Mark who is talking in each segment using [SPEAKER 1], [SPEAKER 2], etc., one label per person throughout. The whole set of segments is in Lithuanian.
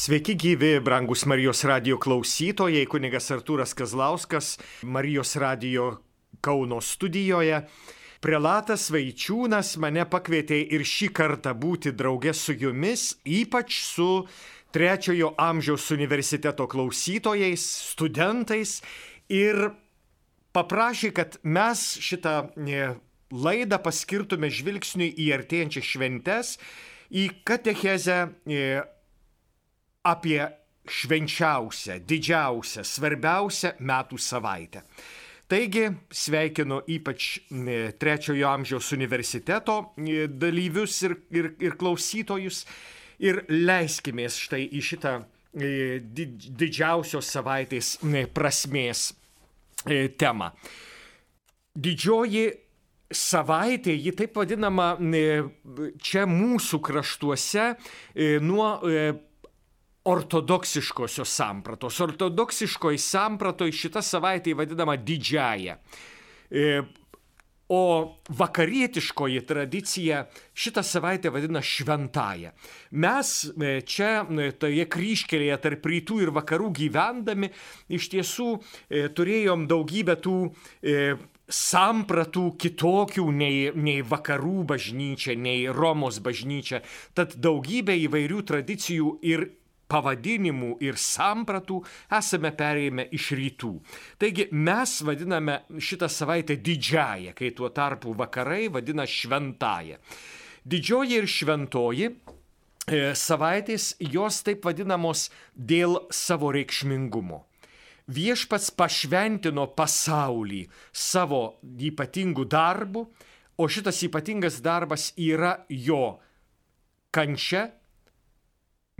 [SPEAKER 1] Sveiki gyvi, brangus Marijos radio klausytojai, kunigas Artūras Kazlauskas, Marijos radio Kauno studijoje. Prelatas Vaičiūnas mane pakvietė ir šį kartą būti drauge su jumis, ypač su trečiojo amžiaus universiteto klausytojais, studentais ir paprašė, kad mes šitą e, laidą paskirtume žvilgsniui į artėjančias šventes, į katechezę e, apie švenčiausią, didžiausią, svarbiausią metų savaitę. Taigi sveikinu ypač e, trečiojo amžiaus universiteto e, dalyvius ir, ir, ir klausytojus ir leiskimės štai į šitą e, didžiausios savaitės prasmės temą. Didžioji savaitė, ji taip vadinama čia mūsų kraštuose nuo ortodoksiškosios sampratos. Ortodoksiškoji sampratoje šita savaitė vadinama didžiaja. E, o vakarietiškoji tradicija šitą savaitę vadina šventąją. Mes e, čia e, toje kryškelėje tarp rytų ir vakarų gyvendami iš tiesų turėjom daugybę tų sampratų kitokių nei, nei vakarų bažnyčia, nei Romos bažnyčia. Tad daugybė įvairių tradicijų ir pavadinimų ir sampratų esame perėjime iš rytų. Taigi mes vadiname šitą savaitę didžiąją, kai tuo tarpu vakarai vadina šventąją. Didžioji ir šventoji e, savaitės jos taip vadinamos dėl savo reikšmingumo. Viešpats pašventino pasaulį savo ypatingų darbų, o šitas ypatingas darbas yra jo kančia,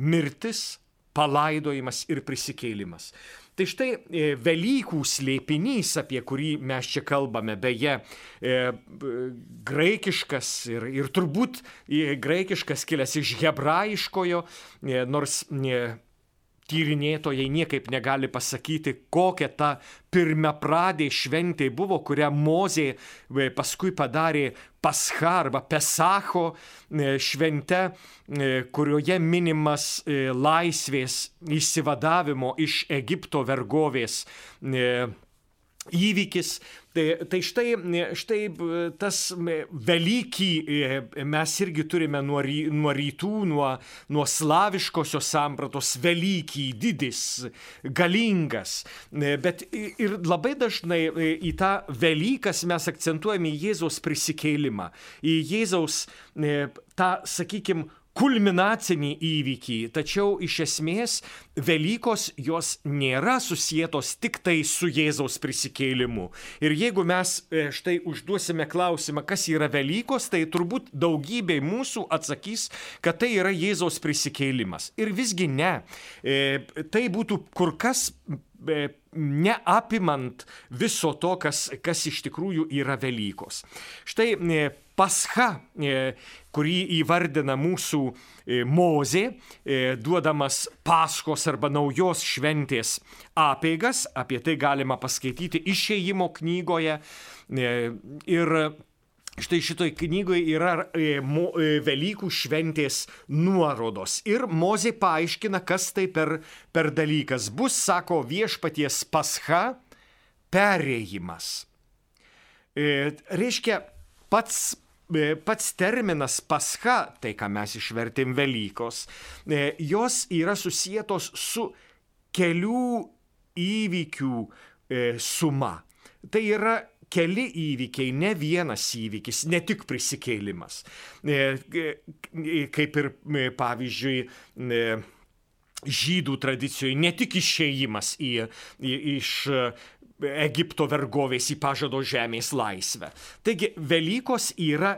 [SPEAKER 1] mirtis, palaidojimas ir prisikėlimas. Tai štai e, Velykų slėpinys, apie kurį mes čia kalbame, beje, e, graikiškas ir, ir turbūt e, graikiškas kilęs iš hebrajiškojo, nors tyrinėtojai niekaip negali pasakyti, kokia ta pirmia pradė šventė buvo, kurią Mozė e, paskui padarė Pascha arba Pesacho e, švente, e, kurioje minimas laisvės įsivadavimo iš Egipto vergovės įvykis. Tai, tai štai, štai tas Velykį e, mes irgi turime nuo, ry, nuo rytų, nuo, nuo slaviškosios sampratos Velykį, didis, galingas. E, bet ir labai dažnai e, į tą Velykas mes akcentuojame Jėzaus prisikėlimą, į Jėzaus tą, sakykime, kulminacinį įvykį, tačiau iš esmės Velykos jos nėra susijėtos tik tai su Jėzaus prisikėlimu. Ir jeigu mes e, štai užduosime klausimą, kas yra Velykos, tai turbūt daugybė mūsų atsakys, kad tai yra Jėzaus prisikėlimas. Ir visgi ne. E, tai būtų kur kas e, neapimant viso to, kas, kas iš tikrųjų yra Velykos. Štai pascha, e, kurį įvardina mūsų e, mozė, e, duodamas paskos arba naujos šventės apeigas, apie tai galima paskaityti išėjimo knygoje. Ir Štai šitoj knygoje yra Velykų šventės nuorodos. Ir Mozė paaiškina, kas tai per, per dalykas. Bus, sako, viešpaties pascha perėjimas. E, reiškia, pats pats terminas pascha, tai ką mes išvertėm Velykos, e, jos yra susijėtos su kelių įvykių e, suma. Tai yra keli įvykiai, ne vienas įvykis, ne tik prisikėlimas. Kaip ir pavyzdžiui, žydų tradicijoje ne tik išėjimas į, į, iš Egipto vergovės į pažado žemės laisvę. Taigi Velykos yra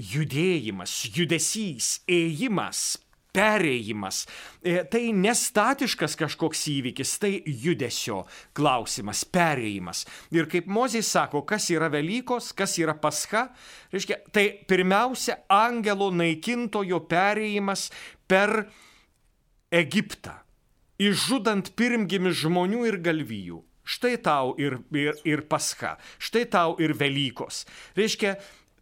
[SPEAKER 1] judėjimas, judesys, ėjimas, perėjimas. E, tai nestatiškas kažkoks įvykis, tai judesio klausimas, perėjimas. Ir kaip Mozė sako, kas yra Velykos, kas yra pascha, reiškia, tai pirmiausia angelo naikintojo perėjimas per Egiptą, išžudant pirmgimi žmonių ir galvijų. Štai tau ir, ir, ir pascha, štai tau ir Velykos. Reiškia,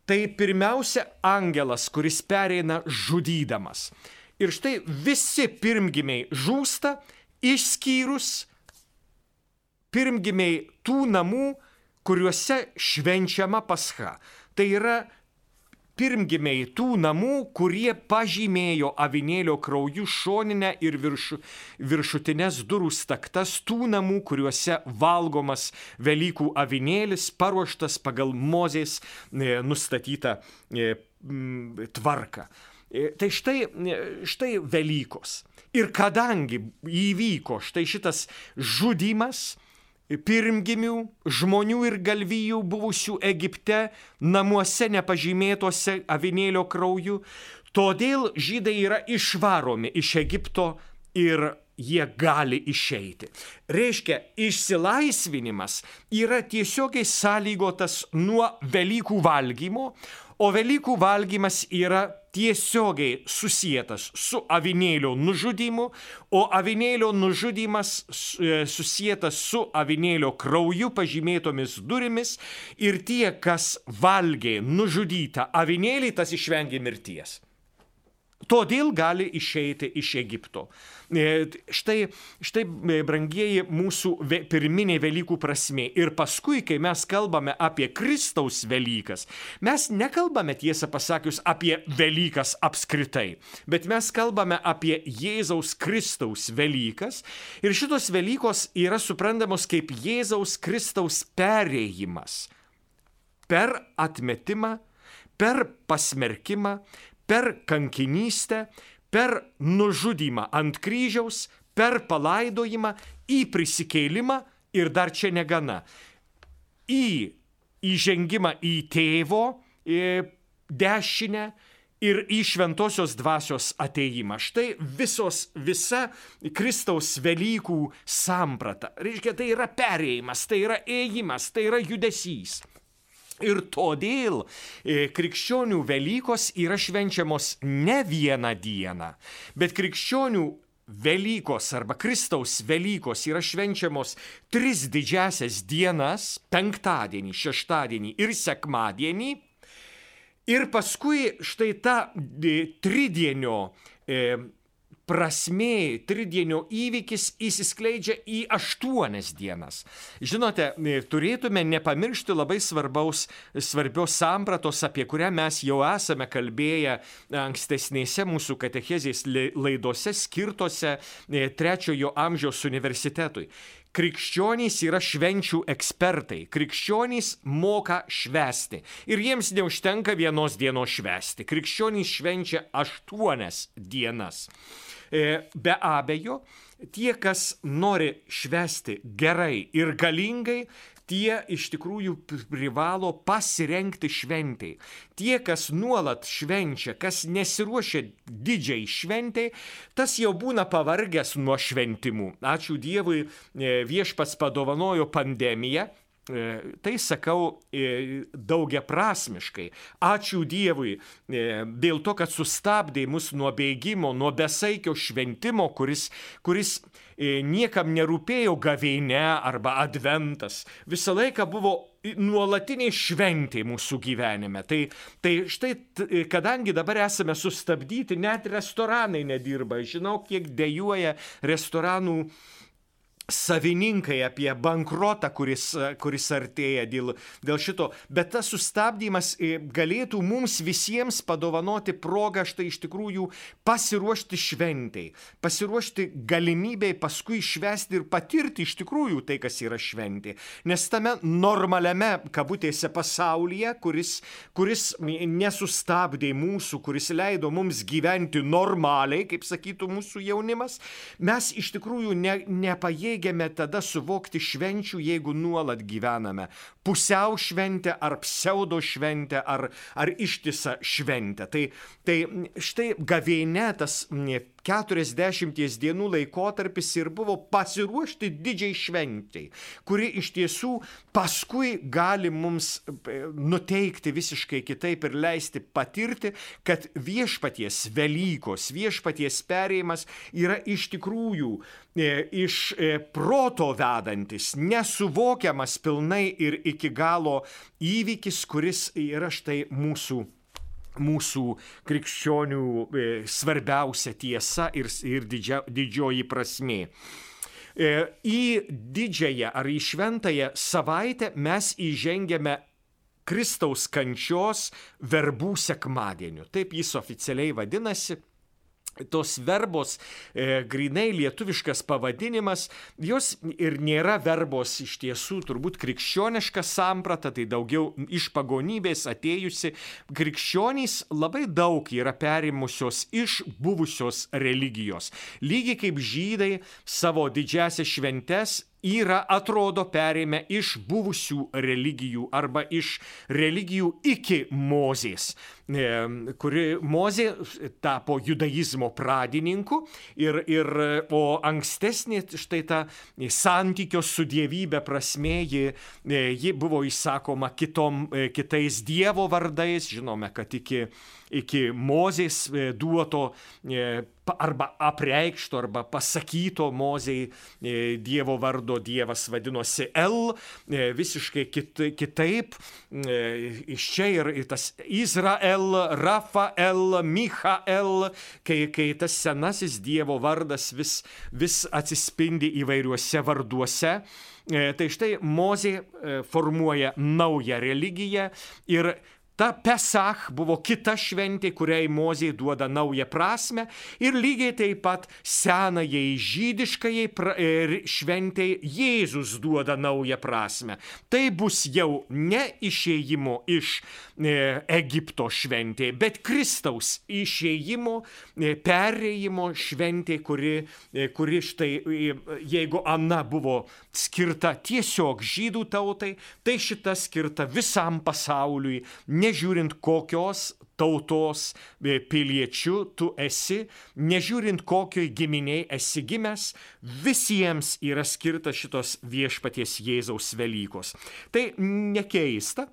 [SPEAKER 1] tai pirmiausia angelas, kuris pereina žudydamas. Ir štai visi pirmgimiai žūsta, išskyrus pirmgimiai tų namų, kuriuose švenčiama pascha. Tai yra pirmgimiai tų namų, kurie pažymėjo avinėlio krauju šoninę ir viršu, viršutinės durų staktas tų namų, kuriuose valgomas Velykų avinėlis paruoštas pagal Mozės e, nustatytą e, tvarką. E, tai štai, štai Velykos. Ir kadangi įvyko štai šitas žudimas, pirmgimių žmonių ir galvijų buvusių Egipte, namuose nepažymėtose avinėlio krauju, todėl žydai yra išvaromi iš Egipto ir jie gali išeiti. Reiškia, išsilaisvinimas yra tiesiogiai sąlygotas nuo Velykų valgymo, o Velykų valgymas yra tiesiogiai susijęs su avinėlio nužudymu, o avinėlio nužudymas e, susijęs su avinėlio krauju pažymėtomis durimis ir tie, kas valgė nužudytą avinėlį, tas išvengė mirties. Todėl gali išeiti iš Egipto. E, štai, štai e, brangieji, mūsų pirminė Velykų prasme. Ir paskui, kai mes kalbame apie Kristaus Velykas, mes nekalbame tiesą pasakius apie Velykas apskritai, bet mes kalbame apie Jėzaus Kristaus Velykas. Ir šitos Velykos yra suprantamos kaip Jėzaus Kristaus perėjimas per atmetimą, per pasmerkimą, per kankinystę, per nužudymą ant kryžiaus, per palaidojimą, į prisikėlimą ir dar čia negana. Į įžengimą į tėvo dešinę ir į šventosios dvasios ateimą. Štai visos, visa Kristaus Velykų samprata. Reiškia, tai yra perėjimas, tai yra ėjimas, tai yra judesys. Ir todėl e, krikščionių Velykos yra švenčiamos ne vieną dieną, bet krikščionių Velykos arba Kristaus Velykos yra švenčiamos tris didžiasias dienas - penktadienį, šeštadienį ir sekmadienį. Ir paskui štai ta e, tridienio e, prasmė, tridienio įvykis įsiskleidžia į aštuonias dienas. Žinote, turėtume nepamiršti labai svarbaus, svarbios sampratos, apie kurią mes jau esame kalbėję ankstesnėse mūsų katechezės laidose skirtose e, trečiojo amžiaus universitetui. Krikščionys yra švenčių ekspertai. Krikščionys moka švesti. Ir jiems neužtenka vienos dienos švesti. Krikščionys švenčia aštuonias dienas. E, be abejo, tie, kas nori švesti gerai ir galingai, tie iš tikrųjų privalo pasirenkti šventėjai. Tie, kas nuolat švenčia, kas nesiruošia didžiai šventėjai, tas jau būna pavargęs nuo šventimų. Ačiū Dievui, e, viešpats padovanojo pandemiją, tai sakau e, daugia prasmiškai. Ačiū Dievui e, dėl to, kad sustabdė mus nuo bėgimo, nuo besaikio šventimo, kuris, kuris niekam nerūpėjo gaveinė arba adventas. Visą laiką buvo nuolatinė šventė mūsų gyvenime. Tai, tai štai, kadangi dabar esame sustabdyti, net restoranai nedirba. Žinau, kiek dėjuoja restoranų savininkai, apie bankrotą, kuris, kuris artėja dėl, dėl šito. Bet tas sustabdymas e, galėtų mums visiems padovanoti progą štai iš tikrųjų pasiruošti šventėjai, pasiruošti galimybėj paskui švesti ir patirti iš tikrųjų tai, kas yra šventė. Nes tame normaliame, kabutėse, pasaulyje, kuris, kuris nesustabdė mūsų, kuris leido mums gyventi normaliai, kaip sakytų mūsų jaunimas, mes iš tikrųjų ne, nepajėgėme baigiame tada suvokti švenčių, jeigu nuolat gyvename pusiau šventę ar pseudo šventę ar, ar ištisą šventę. Tai, tai štai gavėne tas 40 dienų laikotarpis ir buvo pasiruošti didžiai šventijai, kuri iš tiesų paskui gali mums e, nuteikti visiškai kitaip ir leisti patirti, kad viešpaties Velykos, viešpaties perėjimas yra iš tikrųjų e, iš e, proto vedantis, nesuvokiamas pilnai ir iki galo įvykis, kuris yra štai mūsų mūsų krikščionių e, svarbiausia tiesa ir, ir didžia, didžioji prasme. E, į didžiąją ar į šventąją savaitę mes įžengėme Kristaus kančios verbų sekmadieniu. Taip jis oficialiai vadinasi tos verbos, e, grinai lietuviškas pavadinimas, jos ir nėra verbos iš tiesų turbūt krikščioniška samprata, tai daugiau iš pagonybės atėjusi. Krikščionys labai daug yra perimusios iš buvusios religijos. Lygiai kaip žydai savo didžiasias šventes yra, atrodo, perėmę iš buvusių religijų arba iš religijų iki Mozės, e, kuri Mozė tapo judaizmo pradininku ir, ir o ankstesnė štai ta santykio su dievybė prasme, ji, e, ji buvo įsakoma kitom, e, kitais Dievo vardais, žinome, kad iki iki Mozės e, duoto e, arba apreikšto, arba pasakyto Mozei e, Dievo vardo Dievas vadinosi El, visiškai kit, kitaip. Iš čia ir tas Izrael, Rafael, Michael, kai, kai tas senasis Dievo vardas vis, vis atsispindi įvairiuose varduose. Tai štai Mozė formuoja naują religiją ir Ta Pesach buvo kita šventė, kuriai Mozė duoda naują prasme ir lygiai taip pat senajai žydiškajai e, šventėjai Jėzus duoda naują prasme. Tai bus jau ne išėjimo iš e, Egipto šventė, bet Kristaus išėjimo, e, perėjimo šventė, kuri, e, kuri štai, e, jeigu Ana buvo skirta tiesiog žydų tautai, tai šita skirta visam pasauliui. Ne nežiūrint kokios tautos e, piliečių tu esi, nežiūrint kokioj giminiai esi gimęs, visiems yra skirta šitos viešpaties Jėzaus Velykos. Tai nekeista,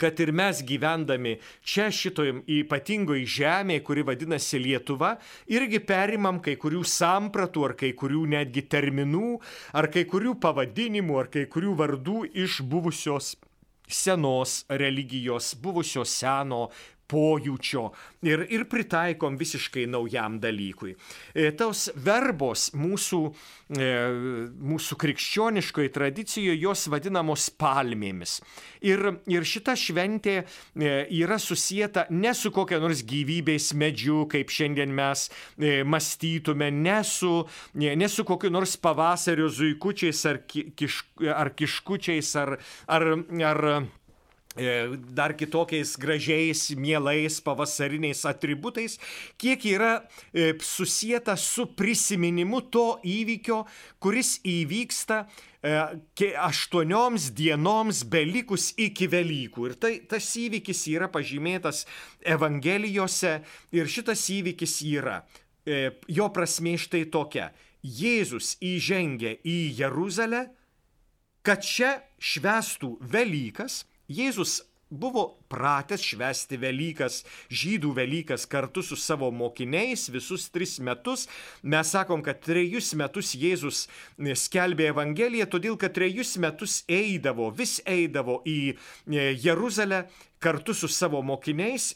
[SPEAKER 1] kad ir mes gyvendami čia šitoj ypatingoj žemėje, kuri vadinasi Lietuva, irgi perimam kai kurių sampratų, ar kai kurių netgi terminų, ar kai kurių pavadinimų, ar kai kurių vardų iš buvusios senos religijos, buvusio seno pojūčio ir, ir pritaikom visiškai naujam dalykui. E, tos verbos mūsų, e, mūsų krikščioniškoje tradicijoje jos vadinamos palmėmis. Ir, ir šita šventė e, yra susijęta ne su kokia nors gyvybės medžiu, kaip šiandien mes mąstytume, ne su, ne su kokiu nors pavasario zuikučiais ar, kiš, ar kiškučiais ar, ar, ar dar kitokiais gražiais, mielais pavasariniais atributais, kiek yra e, susijęta su prisiminimu to įvykio, kuris įvyksta e, aštuonioms dienoms belikus iki Velykų. Ir tai, tas įvykis yra pažymėtas Evangelijose ir šitas įvykis yra, jo prasme štai tokia. Jėzus įžengė į Jeruzalę, kad čia švestų Velykas, Jėzus buvo pratęs švęsti Velykas, žydų Velykas kartu su savo mokiniais visus tris metus. Mes sakom, kad trejus metus Jėzus skelbė Evangeliją, todėl kad trejus metus eidavo, vis eidavo į e, Jeruzalę kartu su savo mokiniais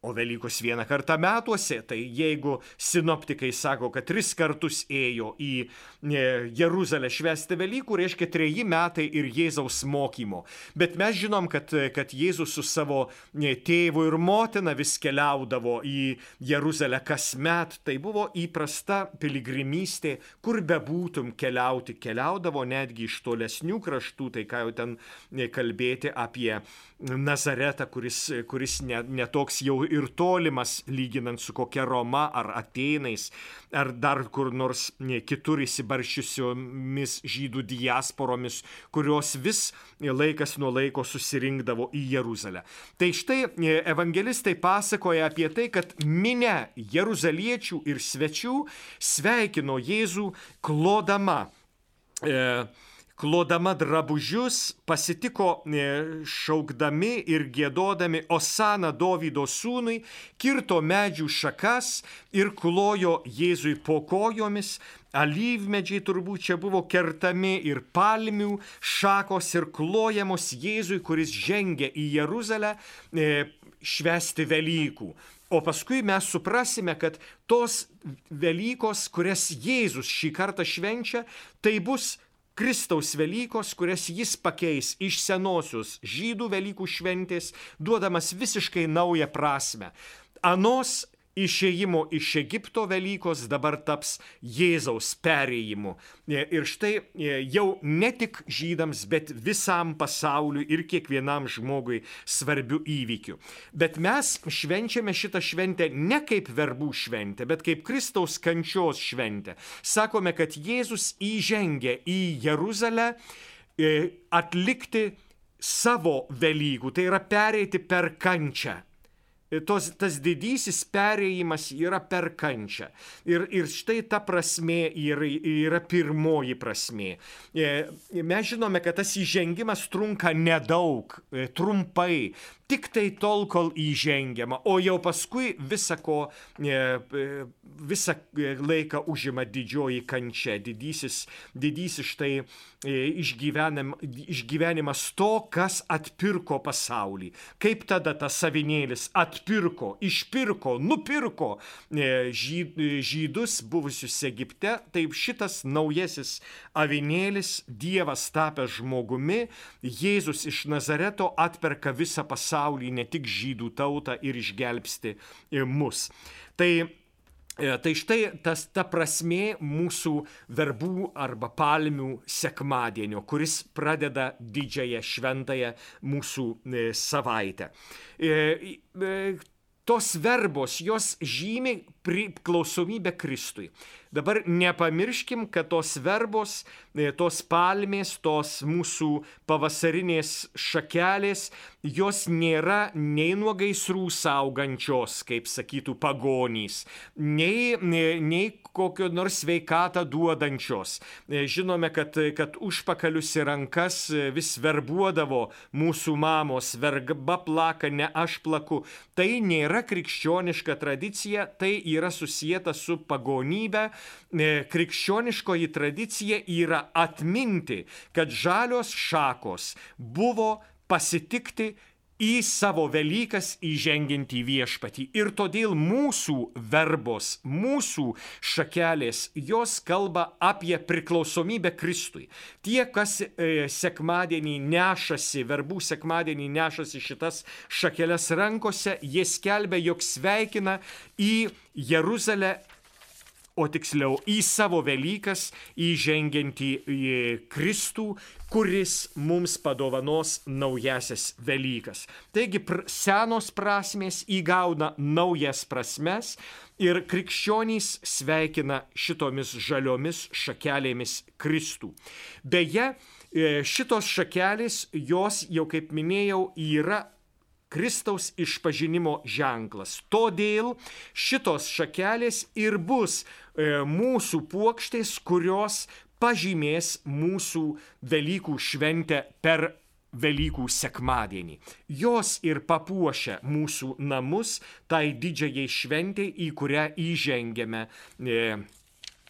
[SPEAKER 1] O Velykos vieną kartą metuose, tai jeigu sinoptikai sako, kad tris kartus ėjo į e, Jeruzalę švęsti Velykų, reiškia treji metai ir Jėzaus mokymo. Bet mes žinom, kad, kad Jėzus su savo e, tėvu ir motina vis keliaudavo į Jeruzalę kasmet. Tai buvo įprasta piligrimystė, kur bebūtum keliauti. Keliaudavo netgi iš tolesnių kraštų, tai ką jau ten e, kalbėti apie Nazaretą, kuris, kuris netoks ne jau ir tolimas, lyginant su kokia Roma ar Atenais, ar dar kur nors kitur įsibaršiusiomis žydų diasporomis, kurios vis laikas nuo laiko susirinkdavo į Jeruzalę. Tai štai e, evangelistai pasakoja apie tai, kad minė jeruzaliečių ir svečių sveikino Jėzų klodama. E, klodama drabužius, pasitiko e, šaukdami ir gėdodami Osana Dovydo sūnui, kirto medžių šakas ir klojo Jėzui po kojomis, alyvmedžiai turbūt čia buvo kertami ir palmių šakos ir klojamos Jėzui, kuris žengia į Jeruzalę. E, švesti Velykų. O paskui mes suprasime, kad tos Velykos, kurias Jėzus šį kartą švenčia, tai bus Kristaus Velykos, kurias jis pakeis iš senosios žydų Velykų šventės, duodamas visiškai naują prasme. Anos išėjimo iš Egipto Velykos dabar taps Jėzaus perėjimu. E, ir štai e, jau ne tik žydams, bet visam pasauliu ir kiekvienam žmogui svarbių įvykių. Bet mes švenčiame šitą šventę ne kaip verbų šventę, bet kaip Kristaus kančios šventę. Sakome, kad Jėzus įžengė į Jeruzalę e, atlikti savo Velykų, tai yra pereiti per kančią tos, tas didysis perėjimas yra per kančią. Ir, ir štai ta prasme yra, yra pirmoji prasme. Mes žinome, kad tas įžengimas trunka nedaug, e, trumpai, tik tai tol, kol įžengiama, o jau paskui visą, ko, e, visą laiką užima didžioji kančia, didysis, didysis štai išgyvenim, išgyvenimas to, kas atpirko pasaulį. Kaip tada tas savinėlis atpirko išpirko, nupirko e, žydus buvusius Egipte, taip šitas naujasis avinėlis, Dievas tapęs žmogumi, Jėzus iš Nazareto atperka visą pasaulį, ne tik žydų tautą ir išgelbsti e, mus. Tai e, Tai štai tas ta prasme mūsų verbų arba palmių sekmadienio, kuris pradeda didžiąją šventąją mūsų savaitę. E, e, tos verbos, jos žymi priklausomybę Kristui. Dabar nepamirškim, kad tos verbos, e, tos palmės, tos mūsų pavasarinės šakelės, jos nėra nei nuo gaisrų saugančios, kaip sakytų pagonys, nei, nei kokio nors sveikatą duodančios. E, žinome, kad, kad užpakalius į rankas e, vis verbuodavo mūsų mamos, verba plaka, ne aš plaku. Tai nėra krikščioniška tradicija, tai yra susijęta su pagonybė, E, krikščioniškoji tradicija yra atminti, kad žalios šakos buvo pasitikti į savo Velykas įžengiantį viešpatį. Ir todėl mūsų verbos, mūsų šakelės, jos kalba apie priklausomybę Kristui. Tie, kas e, sekmadienį nešasi, verbų sekmadienį nešasi šitas šakeles rankose, jie skelbia, jog sveikina į Jeruzalę o tiksliau į savo Velykas įžengiantį į Kristų, kuris mums padovanos naujasias Velykas. Taigi senos prasmės įgauna naujas prasmes ir krikščionys sveikina šitomis žaliomis šakelėmis Kristų. Beje, e, šitos šakelės, jos jau kaip minėjau, yra Kristaus išpažinimo ženklas. Todėl šitos šakelės ir bus e, mūsų puokštės, kurios pažymės mūsų Velykų šventę per Velykų sekmadienį. Jos ir papuošia mūsų namus tai didžiajai šventėjai, į kurią įžengėme. E,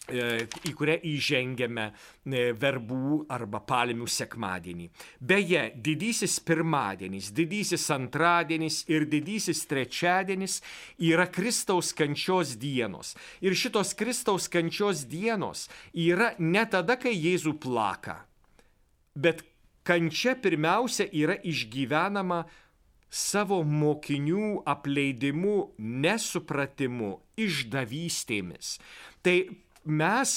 [SPEAKER 1] į kurią įžengėme e, verbų arba palmių sekmadienį. Beje, didysis pirmadienis, didysis antradienis ir didysis trečiadienis yra Kristaus kančios dienos. Ir šitos Kristaus kančios dienos yra ne tada, kai Jėzų plaka, bet kančia pirmiausia yra išgyvenama savo mokinių apleidimu, nesupratimu, išdavystėmis. Tai mes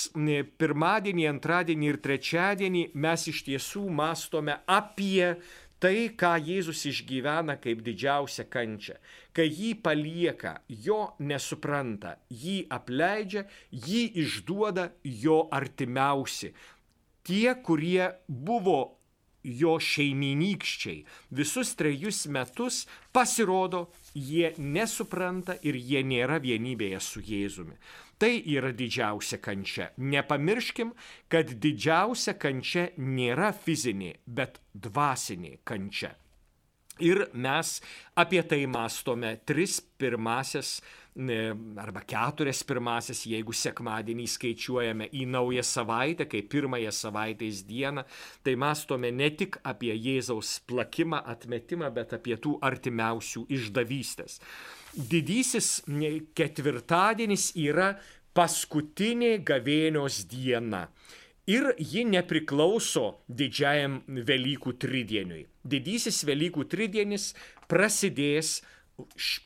[SPEAKER 1] pirmadienį, antradienį ir trečiadienį mes iš tiesų mastome apie tai, ką Jėzus išgyvena kaip didžiausią kančią. Kai jį palieka, jo nesupranta, jį apleidžia, jį išduoda jo artimiausi. Tie, kurie buvo jo šeiminykščiai visus trejus metus pasirodo, jie nesupranta ir jie nėra vienybėje su Jėzumi. Tai yra didžiausia kančia. Nepamirškim, kad didžiausia kančia nėra fizinė, bet dvasinė kančia. Ir mes apie tai mastome tris pirmasias arba keturias pirmasis, jeigu sekmadienį skaičiuojame į naują savaitę, kaip pirmąją savaitės dieną, tai mastome ne tik apie Jėzaus plakimą, atmetimą, bet apie tų artimiausių išdavystės. Didysis ketvirtadienis yra paskutinė gavėnios diena. Ir ji nepriklauso didžiajam Velykų tridieniui. Didysis Velykų tridienis prasidės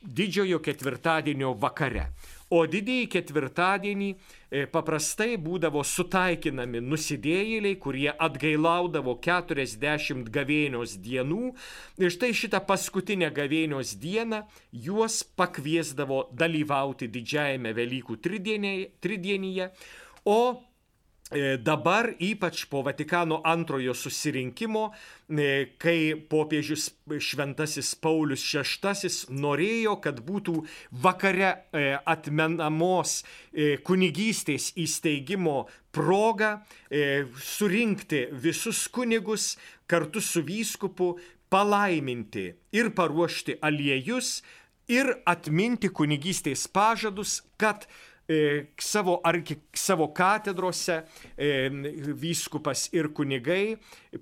[SPEAKER 1] didžiojo ketvirtadienio vakare. O didįjį ketvirtadienį e, paprastai būdavo sutaikinami nusidėjėliai, kurie atgailaudavo 40 gavėnios dienų. Ir štai šitą paskutinę gavėnios dieną juos pakviesdavo dalyvauti didžiajame Velykų tridienyje. O E, dabar, ypač po Vatikano antrojo susirinkimo, e, kai popiežius Šventasis Paulius VI norėjo, kad būtų vakare e, atmenamos kunigystės įsteigimo proga surinkti visus kunigus kartu su vyskupu, palaiminti ir paruošti aliejus ir atminti kunigystės pažadus, kad E, savo, arki, savo katedrose e, vyskupas ir kunigai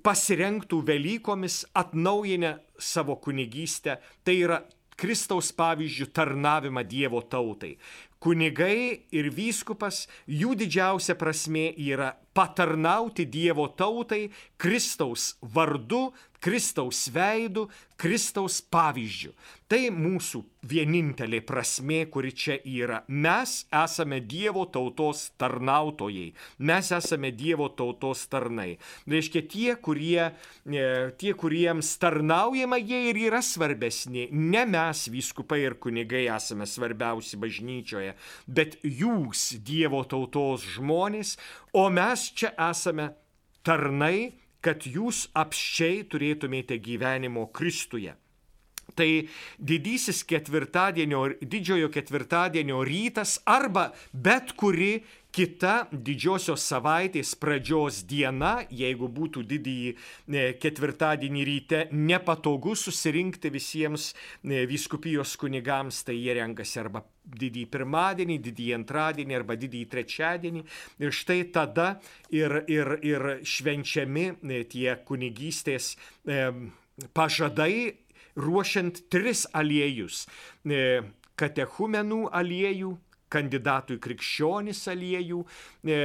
[SPEAKER 1] pasirenktų Velykomis atnaujinę savo kunigystę, tai yra Kristaus pavyzdžių tarnavimą Dievo tautai. Kunigai ir vyskupas, jų didžiausia prasme yra patarnauti Dievo tautai Kristaus vardu, Kristaus veidu, Kristaus pavyzdžiu. Tai mūsų vienintelė prasme, kuri čia yra. Mes esame Dievo tautos tarnautojai. Mes esame Dievo tautos tarnai. Reiškia, tie, kurie, e, tie kuriems tarnaujama, jie ir yra svarbesni. Ne mes, vyskupai ir kunigai, esame svarbiausi bažnyčioje, bet jūs, Dievo tautos žmonės, o mes čia esame tarnai kad jūs apščiai turėtumėte gyvenimo Kristuje. Tai didysis ketvirtadienio, didžiojo ketvirtadienio rytas arba bet kuri kita didžiosios savaitės pradžios diena, jeigu būtų didįjį e, ketvirtadienį ryte nepatogu susirinkti visiems e, viskupijos kunigams, tai jie renkasi arba didįjį pirmadienį, didįjį antradienį arba didįjį trečiadienį. Ir štai tada ir, ir, ir švenčiami e, tie kunigystės pažadai ruošiant tris aliejus - katechumenų aliejų, kandidatų į krikščionis aliejų, e,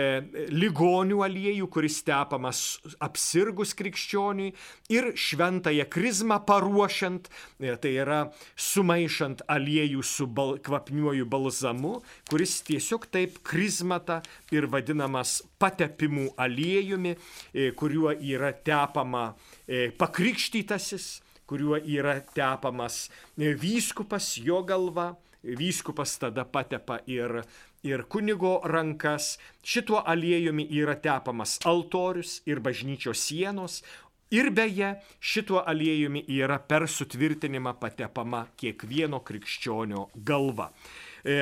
[SPEAKER 1] ligonių aliejų, kuris tepamas apsirgus krikščioniui ir šventąją krizmą paruošiant, e, tai yra sumaišant aliejų su bal, kvapniuoju balzamu, kuris tiesiog taip krizmata ir vadinamas patepimų aliejumi, e, kuriuo yra tepama e, pakrikštytasis kuriuo yra tepamas e, vyskupas jo galva vyskupas tada patepa ir, ir kunigo rankas. Šituo aliejumi yra tepamas altorius ir bažnyčios sienos. Ir beje, šituo aliejumi yra per sutvirtinimą patepama kiekvieno krikščionio galva. E,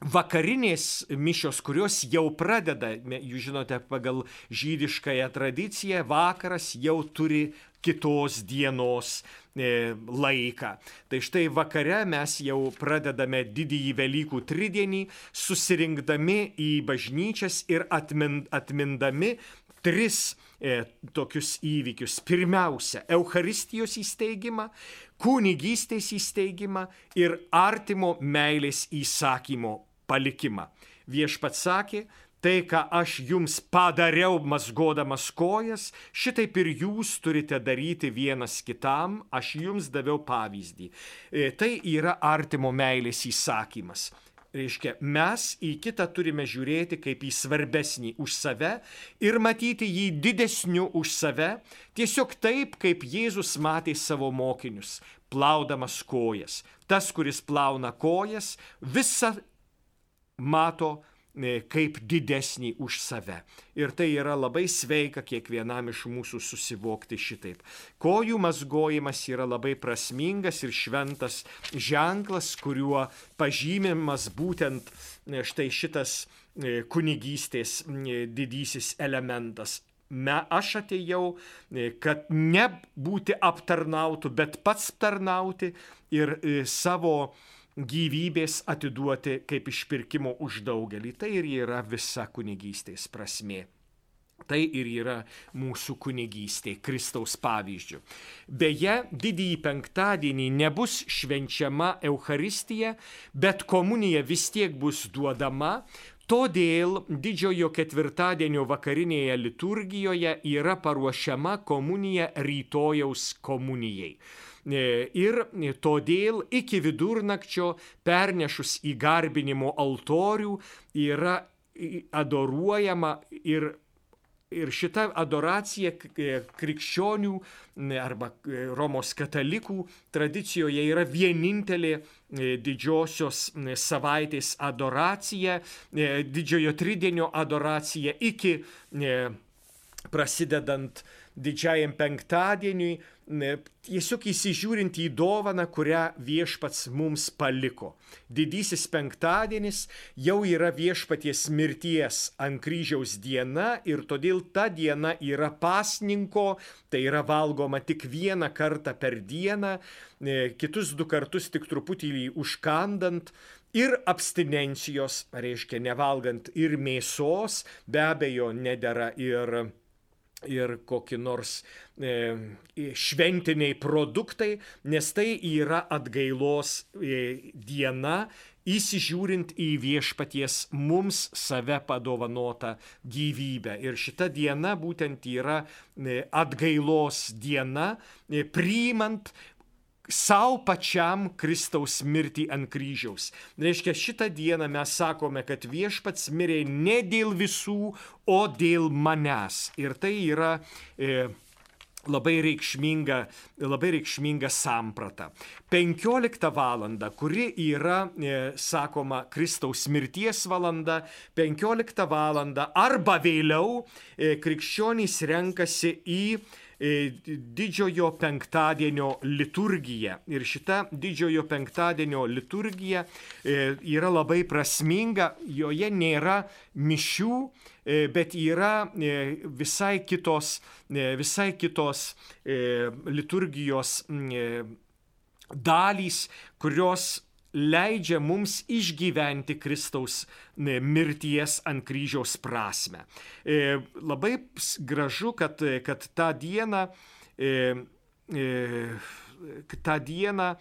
[SPEAKER 1] vakarinės mišios, kurios jau pradeda, jūs žinote, pagal žydiškąją tradiciją, vakaras jau turi kitos dienos laiką. Tai štai vakare mes jau pradedame didįjį Velykų tridienį, susirinkdami į bažnyčias ir atmin, atmindami tris e, tokius įvykius. Pirmiausia, Eucharistijos įsteigimą, kunigystės įsteigimą ir artimo meilės įsakymo palikimą. Viešpats sakė, Tai, ką aš jums padariau mazgodamas kojas, šitaip ir jūs turite daryti vienas kitam, aš jums daviau pavyzdį. E, tai yra artimo meilės įsakymas. Reiškia, mes į kitą turime žiūrėti kaip į svarbesnį už save ir matyti jį didesniu už save, tiesiog taip, kaip Jėzus matė savo mokinius, plaudamas kojas. Tas, kuris plauna kojas, visą mato kaip didesnį už save. Ir tai yra labai sveika kiekvienam iš mūsų susivokti šitaip. Kojų mazgojimas yra labai prasmingas ir šventas ženklas, kuriuo pažymimas būtent e, štai šitas e, kunigystės didysis elementas. me, aš atėjau, e, kad ne būti aptarnautų, bet pats tarnauti ir e, savo gyvybės atiduoti kaip išpirkimo už daugelį. Tai ir yra visa kunigystės prasme. Tai ir yra mūsų kunigystė Kristaus pavyzdžių. Beje, didįjį penktadienį nebus švenčiama Euharistija, bet komunija vis tiek bus duodama, Todėl didžiojo ketvirtadienio vakarinėje liturgijoje yra paruošiama komunija rytojaus komunijai. E, ir todėl iki vidurnakčio pernešus į garbinimo altorių yra adoruojama ir Ir šita adoracija krikščionių arba Romos katalikų tradicijoje yra vienintelė didžiosios savaitės adoracija, didžiojo tridienio adoracija iki prasidedant didžiajam penktadieniui, tiesiog įsižiūrint į dovaną, kurią viešpats mums paliko. Didysis penktadienis jau yra viešpaties mirties ant kryžiaus diena ir todėl ta diena yra pasninko, tai yra valgoma tik vieną kartą per dieną, kitus du kartus tik truputį užkandant, ir abstinencijos, reiškia nevalgant ir mėsos, be abejo nedėra ir ir kokie nors e, šventiniai produktai, nes tai yra atgailos e, diena, įsižiūrint į viešpaties mums save padovanotą gyvybę. Ir šita diena būtent yra e, atgailos diena, e, priimant savo pačiam Kristaus mirtį ant kryžiaus. Reiškia, šitą dieną mes sakome, kad viešpats mirė ne dėl visų, o dėl manęs. Ir tai yra e, labai reikšminga, labai reikšminga samprata. 15 valanda, kuri yra, e, sakoma, Kristaus mirties valanda, 15 valanda arba vėliau e, krikščionys renkasi į didžiojo penktadienio liturgija. Ir šita didžiojo penktadienio liturgija e, yra labai prasminga, joje nėra mišių, e, bet yra visai kitos, visai kitos liturgijos dalys, kurios leidžia mums išgyventi Kristaus mirties ant kryžiaus prasme. E, labai gražu, kad, kad tą dieną, e, e, tą dieną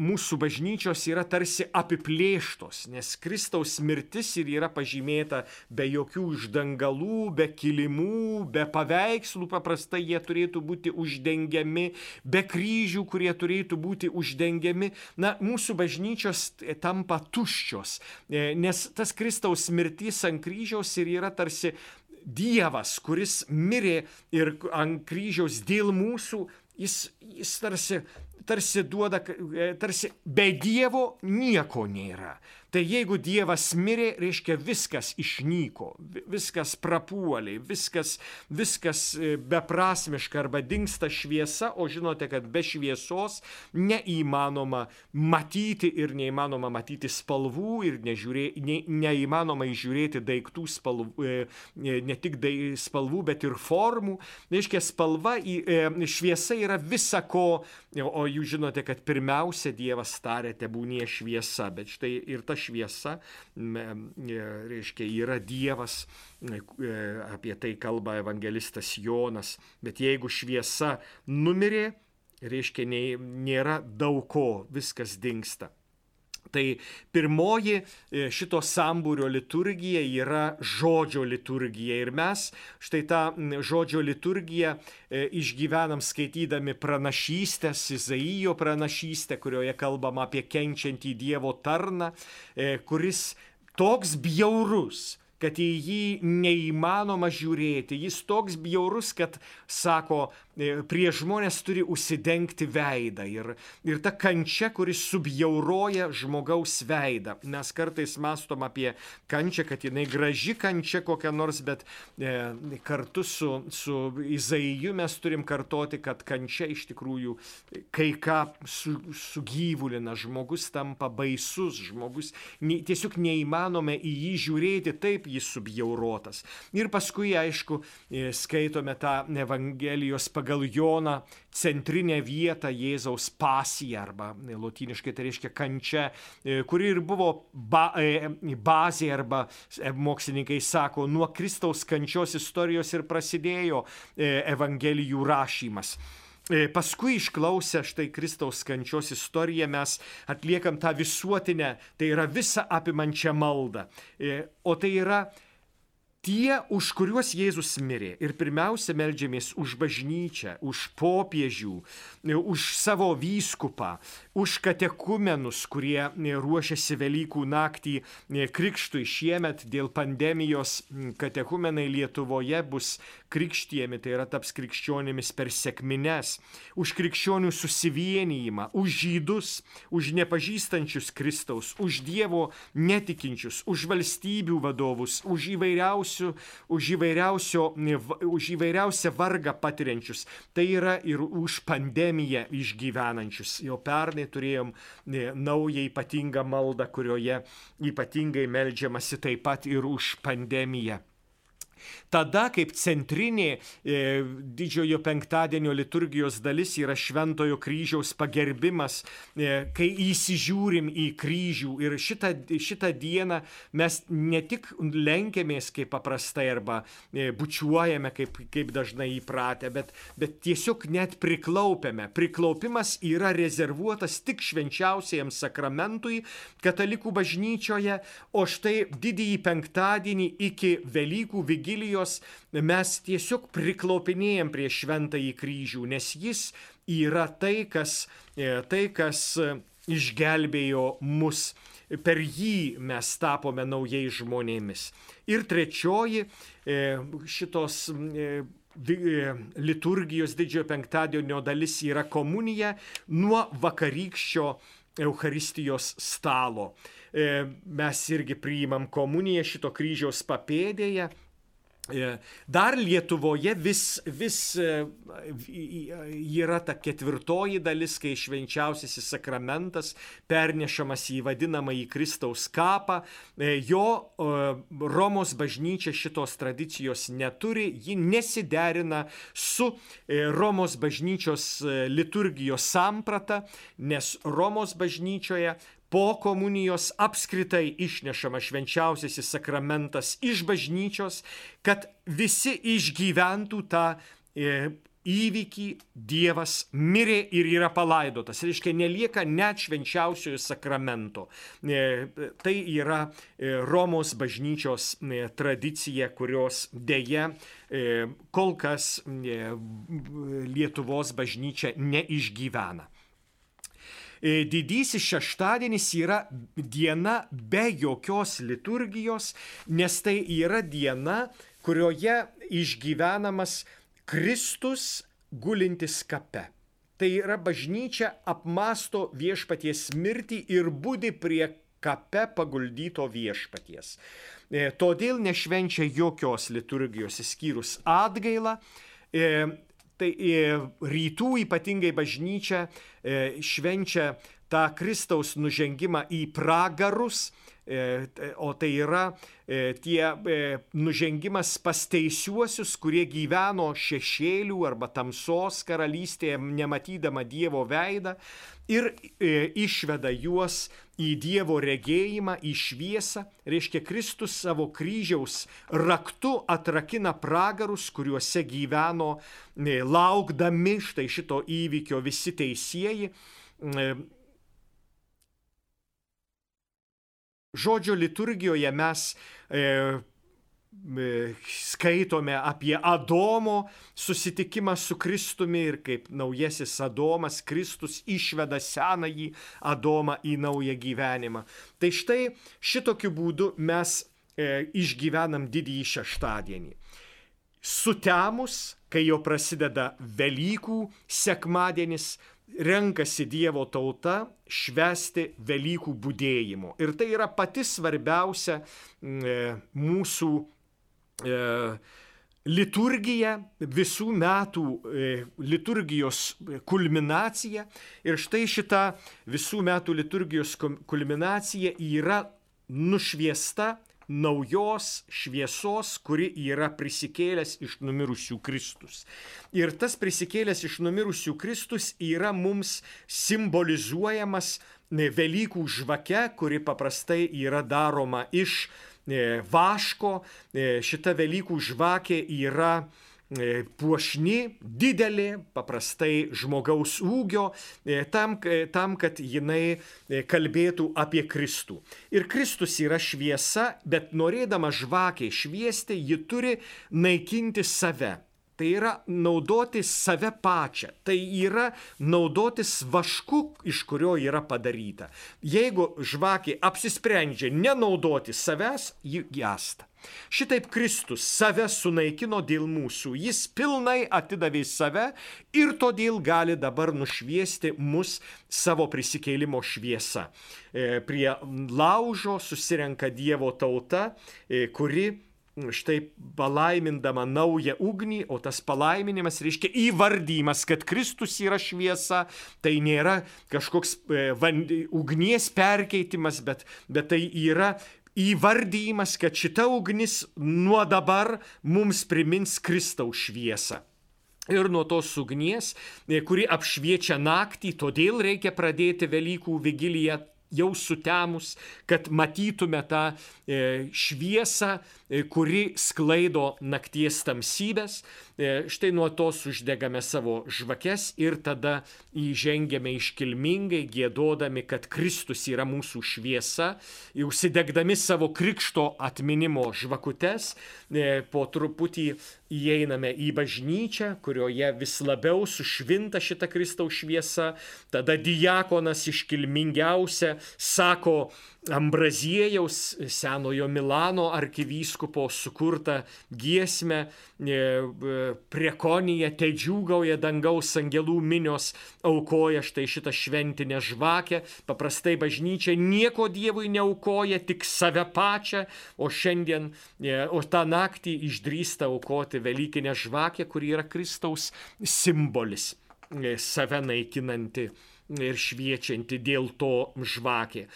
[SPEAKER 1] mūsų bažnyčios yra tarsi apiplėštos, nes Kristaus mirtis ir yra pažymėta be jokių uždangalų, be kilimų, be paveikslų, paprastai jie turėtų būti uždengiami, be kryžių, kurie turėtų būti uždengiami. Na, mūsų bažnyčios tampa tuščios, e, nes tas Kristaus mirtis ant kryžiaus ir yra tarsi Dievas, kuris mirė ir ant kryžiaus dėl mūsų, jis, jis tarsi tarsi duoda, e, tarsi be Dievo nieko nėra. Tai jeigu Dievas mirė, reiškia viskas išnyko, viskas prapuoliai, viskas, viskas e, beprasmiška arba dinksta šviesa, o žinote, kad be šviesos neįmanoma matyti ir neįmanoma matyti spalvų ir nežiūrė, ne, neįmanoma įžiūrėti daiktų spalvų, e, ne tik spalvų, bet ir formų. Reiškia, spalva, šviesa yra visa ko, o jūs žinote, kad pirmiausia Dievas tarė, tebūnie šviesa, bet štai ir ta šviesa, e, reiškia, yra Dievas, e, apie tai kalba evangelistas Jonas, bet jeigu šviesa numirė, reiškia, nėra daug ko, viskas dinksta. Tai pirmoji e, šito sambūrio liturgija yra žodžio liturgija. Ir mes štai tą žodžio liturgiją e, išgyvenam skaitydami pranašystės, Izaijo pranašystę, kurioje kalbama apie kenčiantį Dievo tarną, e, kuris toks bjaurus, kad į jį neįmanoma žiūrėti. Jis toks bjaurus, kad, sako prie žmonės turi užsidengti veidą ir, ir ta kančia, kuris subjauroja žmogaus veidą. Mes kartais mastom apie kančią, kad jinai graži kančia kokia nors, bet e, kartu su, su Izaiju mes turim kartoti, kad kančia iš tikrųjų kai ką su, sugyvulina, žmogus tampa baisus, žmogus ne, tiesiog neįmanome į jį žiūrėti, taip jis subjaurotas. Ir paskui, aišku, e, skaitome tą Evangelijos pagal Joną centrinę vietą Jėzaus pasiją arba e, lotyniškai tai reiškia kančia, e, kuri ir buvo ba, bazė arba mokslininkai sako, nuo Kristaus kančios istorijos ir prasidėjo Evangelijų rašymas. Paskui išklausę štai Kristaus kančios istoriją mes atliekam tą visuotinę, tai yra visą apimančią maldą. O tai yra Tie, už kuriuos Jėzus mirė ir pirmiausia melžiamės už bažnyčią, už popiežių, už savo vyskupą, už katekumenus, kurie ruošiasi Velykų naktį krikštui. Šiemet dėl pandemijos katekumenai Lietuvoje bus krikštijami, tai yra taps krikščionimis per sėkmines, už krikščionių susivienijimą, už žydus, už nepažįstančius Kristaus, už Dievo netikinčius, už valstybių vadovus, už įvairiausius už, už įvairiausią vargą patiriančius. Tai yra ir už pandemiją išgyvenančius. Jau pernai turėjom naują ypatingą maldą, kurioje ypatingai melžiamasi taip pat ir už pandemiją. Tada kaip centrinė e, didžiojo penktadienio liturgijos dalis yra šventojo kryžiaus pagerbimas, e, kai įsižiūrim į kryžių ir šitą, šitą dieną mes ne tik lenkiamės kaip paprastai arba e, bučiuojame kaip, kaip dažnai įpratę, bet, bet tiesiog net priklaupiame. Priklaupimas yra rezervuotas tik švenčiausiajam sakramentui katalikų bažnyčioje, o štai didįjį penktadienį iki Velykų vigijos Vigilijos mes tiesiog priklaupinėjom prie šventąjį kryžių, nes jis yra tai, kas, e, tai, kas e, išgelbėjo mus. Per jį mes tapome naujais žmonėmis. Ir trečioji e, šitos liturgijos didžiojo penktadienio dalis yra komunija nuo vakarykščio Eucharistijos stalo. Mes irgi priimam komuniją šito kryžiaus papėdėje dar Lietuvoje vis, vis e, yra ta ketvirtoji dalis, kai švenčiausiasis sakramentas pernešamas į vadinamąjį Kristaus kapą. E, jo Romos bažnyčia šitos tradicijos neturi, ji nesiderina su Romos bažnyčios liturgijos samprata, nes Romos bažnyčioje po komunijos apskritai išnešama švenčiausiasis sakramentas iš bažnyčios, kad visi išgyventų tą e, įvykį Dievas mirė ir yra palaidotas. Reiškia, nelieka net švenčiausiojo sakramento. E, tai yra e, Romos bažnyčios e, tradicija, kurios dėja e, kol kas Lietuvos bažnyčia neišgyvena. E, didysis šeštadienis yra diena be jokios liturgijos, nes tai yra diena, kurioje išgyvenamas Kristus gulintis kape. Tai yra bažnyčia apmasto viešpaties mirtį ir būdi prie kape paguldyto viešpaties. E, todėl nešvenčia jokios liturgijos įskyrus atgailą. E, tai rytų ypatingai bažnyčia e, švenčia tą Kristaus nužengimą į pragarus, e, o tai yra e, tie nužengimas pas teisiuosius, kurie gyveno šešėlių arba tamsos karalystėje, nematydama Dievo veidą, ir išveda juos į Dievo regėjimą, į šviesą, reiškia Kristus savo kryžiaus raktu atrakina pragarus, kuriuose gyveno laukdami štai šito įvykio visi teisėjai. Žodžio liturgijoje mes e, skaitome apie Adomo susitikimą su Kristumi ir kaip naujasis Adomas, Kristus išveda senąjį Adomą į naują gyvenimą. Tai štai šitokiu būdu mes e, išgyvenam didįjį šeštadienį. sutemus, kai jau prasideda Velykų sekmadienis, renkasi Dievo tauta švesti Velykų būdėjimo. Ir tai yra pati svarbiausia e, mūsų e, liturgija, visų metų e, liturgijos kulminacija. Ir štai šita visų metų liturgijos kulminacija yra nušviesta naujos šviesos, kuri yra prisikėlęs iš numirusių Kristus. Ir tas prisikėlęs iš numirusių Kristus yra mums simbolizuojamas Velykų žvake, kuri paprastai yra daroma iš e, vaško. E, šita Velykų žvakė yra E, puošni, didelė, paprastai žmogaus ūgio, e, tam, tam, kad jinai e, kalbėtų apie Kristų. Ir Kristus yra šviesa, bet norėdama žvakiai šviesti, ji turi naikinti save. Tai yra naudotis save pačią. Tai yra naudotis vašku, iš kurio yra padaryta. Jeigu žvakė apsisprendžia nenaudoti savęs, ji gesta. Šitaip Kristus save sunaikino dėl mūsų, jis pilnai atidavė save ir todėl gali dabar nušviesti mus savo prisikėlimo šviesa. E, prie laužo susirenka Dievo tauta, e, kuri štai palaimindama naują ugnį, o tas palaiminimas reiškia įvardymas, kad Kristus yra šviesa, tai nėra kažkoks e, ugnies perkeitimas, bet, bet tai yra įvardyjimas, kad šita ugnis nuo dabar mums primins Kristaus šviesą. Ir nuo tos ugnies, kuri apšviečia naktį, todėl reikia pradėti Velykų vigiliją jau sutemus, kad matytume tą e, šviesą, e, kuri sklaido nakties tamsybės. E, štai nuo tos uždegame savo žvakes ir tada įžengėme iškilmingai, gėdodami, kad Kristus yra mūsų šviesa, užsidegdami savo krikšto atminimo žvakutes, po truputį įeiname į bažnyčią, kurioje vis labiau sušvinta šita Kristaus šviesa, tada diakonas iškilmingiausia sako Ambraziejaus senojo Milano arkivyskupo sukurtą giesmę e, e, Prekonija te džiūgauja dangaus angelų minios, aukoja štai šitą šventinę žvakę. Paprastai bažnyčia nieko Dievui neaukoja, tik save pačią, o šiandien, e, o tą naktį išdrįsta aukoti Velykinę žvakę, kuri yra Kristaus simbolis, save naikinanti ir šviečianti dėl to žvakė.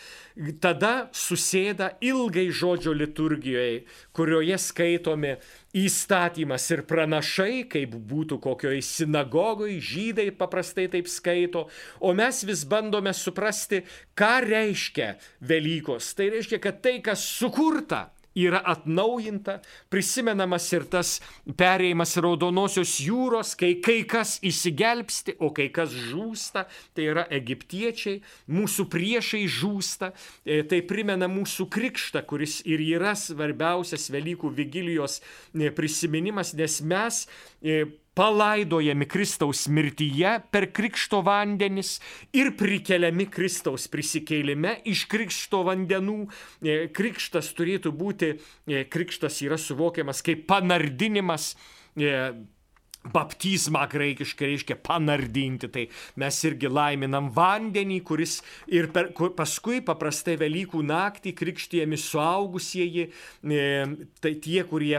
[SPEAKER 1] Tada susėda ilgai žodžio liturgijoje, kurioje skaitomi įstatymas ir pranašai, kaip būtų kokioje sinagogoje, žydai paprastai taip skaito, o mes vis bandome suprasti, ką reiškia Velykos. Tai reiškia, kad tai, kas sukurta, yra atnaujinta, prisimenamas ir tas perėjimas raudonosios jūros, kai kai kas įsigelbsti, o kai kas žūsta, tai yra egiptiečiai, mūsų priešai žūsta, e, tai primena mūsų krikštą, kuris ir yra svarbiausias Velykų vigilijos e, prisiminimas, nes mes e, palaidojami Kristaus mirtyje per krikšto vandenis ir prikeliami Kristaus prisikėlime iš krikšto vandenų. E, krikštas turėtų būti, e, krikštas yra suvokiamas kaip panardinimas e, Baptizmą graikiškai reiškia panardinti, tai mes irgi laiminam vandenį, kuris ir per, kur, paskui paprastai Velykų naktį krikštijami suaugusieji, e, tai tie, kurie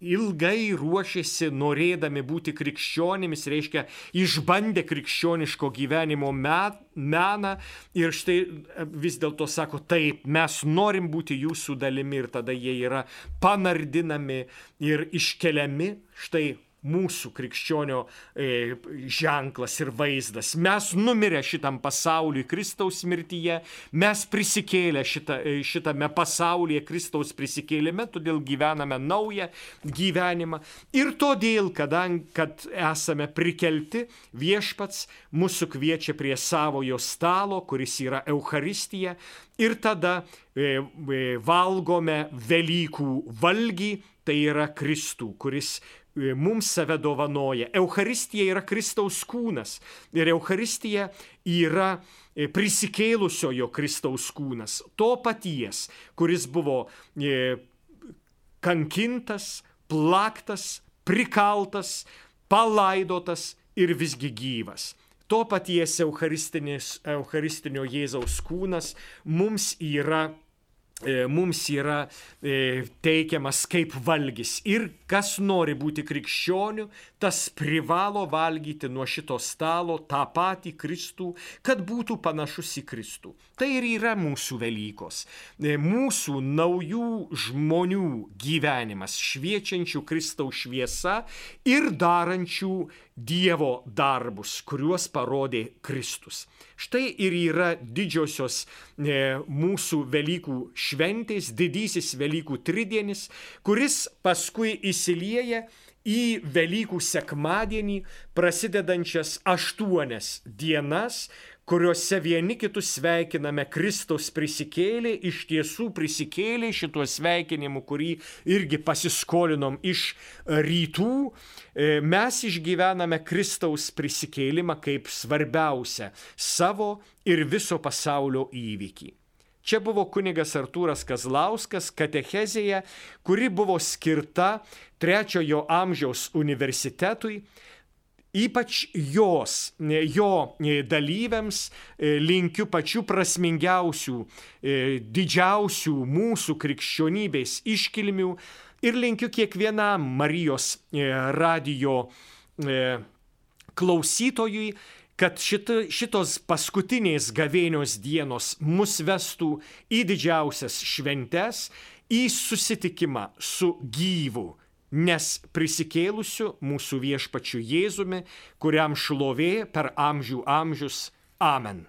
[SPEAKER 1] ilgai ruošėsi norėdami būti krikščionimis, reiškia išbandė krikščioniško gyvenimo meną. Ir štai e, vis dėlto sako, taip, mes norim būti jūsų dalimi. Ir tada jie yra panardinami ir iškeliami. Štai mūsų krikščionio e, ženklas ir vaizdas. Mes numirę šitam pasauliui Kristaus mirtyje, mes prisikėlę šita, e, šitame pasaulyje Kristaus prisikėlime, todėl gyvename naują gyvenimą. Ir todėl, kadangi kad esame prikelti, viešpats mūsų kviečia prie savojo stalo, kuris yra Euharistija, ir tada e, e, valgome Velykų valgį, tai yra Kristų, kuris mums save dovanoja. Euharistija yra Kristaus kūnas ir Euharistija yra e, prisikėlusiojo Kristaus kūnas, to paties, kuris buvo e, kankintas, plaktas, prikaltas, palaidotas ir visgi gyvas. To paties Eucharistinio Jėzaus kūnas mums yra E, mums yra e, teikiamas kaip valgys. Ir kas nori būti krikščioniu, tas privalo valgyti nuo šito stalo tą patį Kristų, kad būtų panašus į Kristų. Tai ir yra mūsų Velykos. E, mūsų naujų žmonių gyvenimas, šviečiančių Kristaus šviesa ir darančių Dievo darbus, kuriuos parodė Kristus. Štai ir yra didžiosios e, mūsų Velykų šventės, didysis Velykų tridienis, kuris paskui įsilieja į Velykų sekmadienį prasidedančias aštuonias dienas, kuriuose vieni kitus sveikiname Kristus prisikėlė, iš tiesų prisikėlė šituo sveikinimu, kurį irgi pasiskolinom iš rytų, e, mes išgyvename Kristaus prisikėlimą kaip svarbiausią savo ir viso pasaulio įvykį. Čia buvo kunigas Artūras Kazlauskas katechezėje, kuri buvo skirta trečiojo amžiaus universitetui Ypač jos, jo dalyviams e, linkiu pačių prasmingiausių, e, didžiausių mūsų krikščionybės iškilmių ir linkiu kiekvienam Marijos e, radio klausytojui, kad šita, šitos paskutinės gavėnios dienos mus vestų į didžiausias šventes, į susitikimą su gyvu nes prisikėlusiu mūsų viešpačiu Jėzumi, kuriam šlovė per amžių amžius. Amen.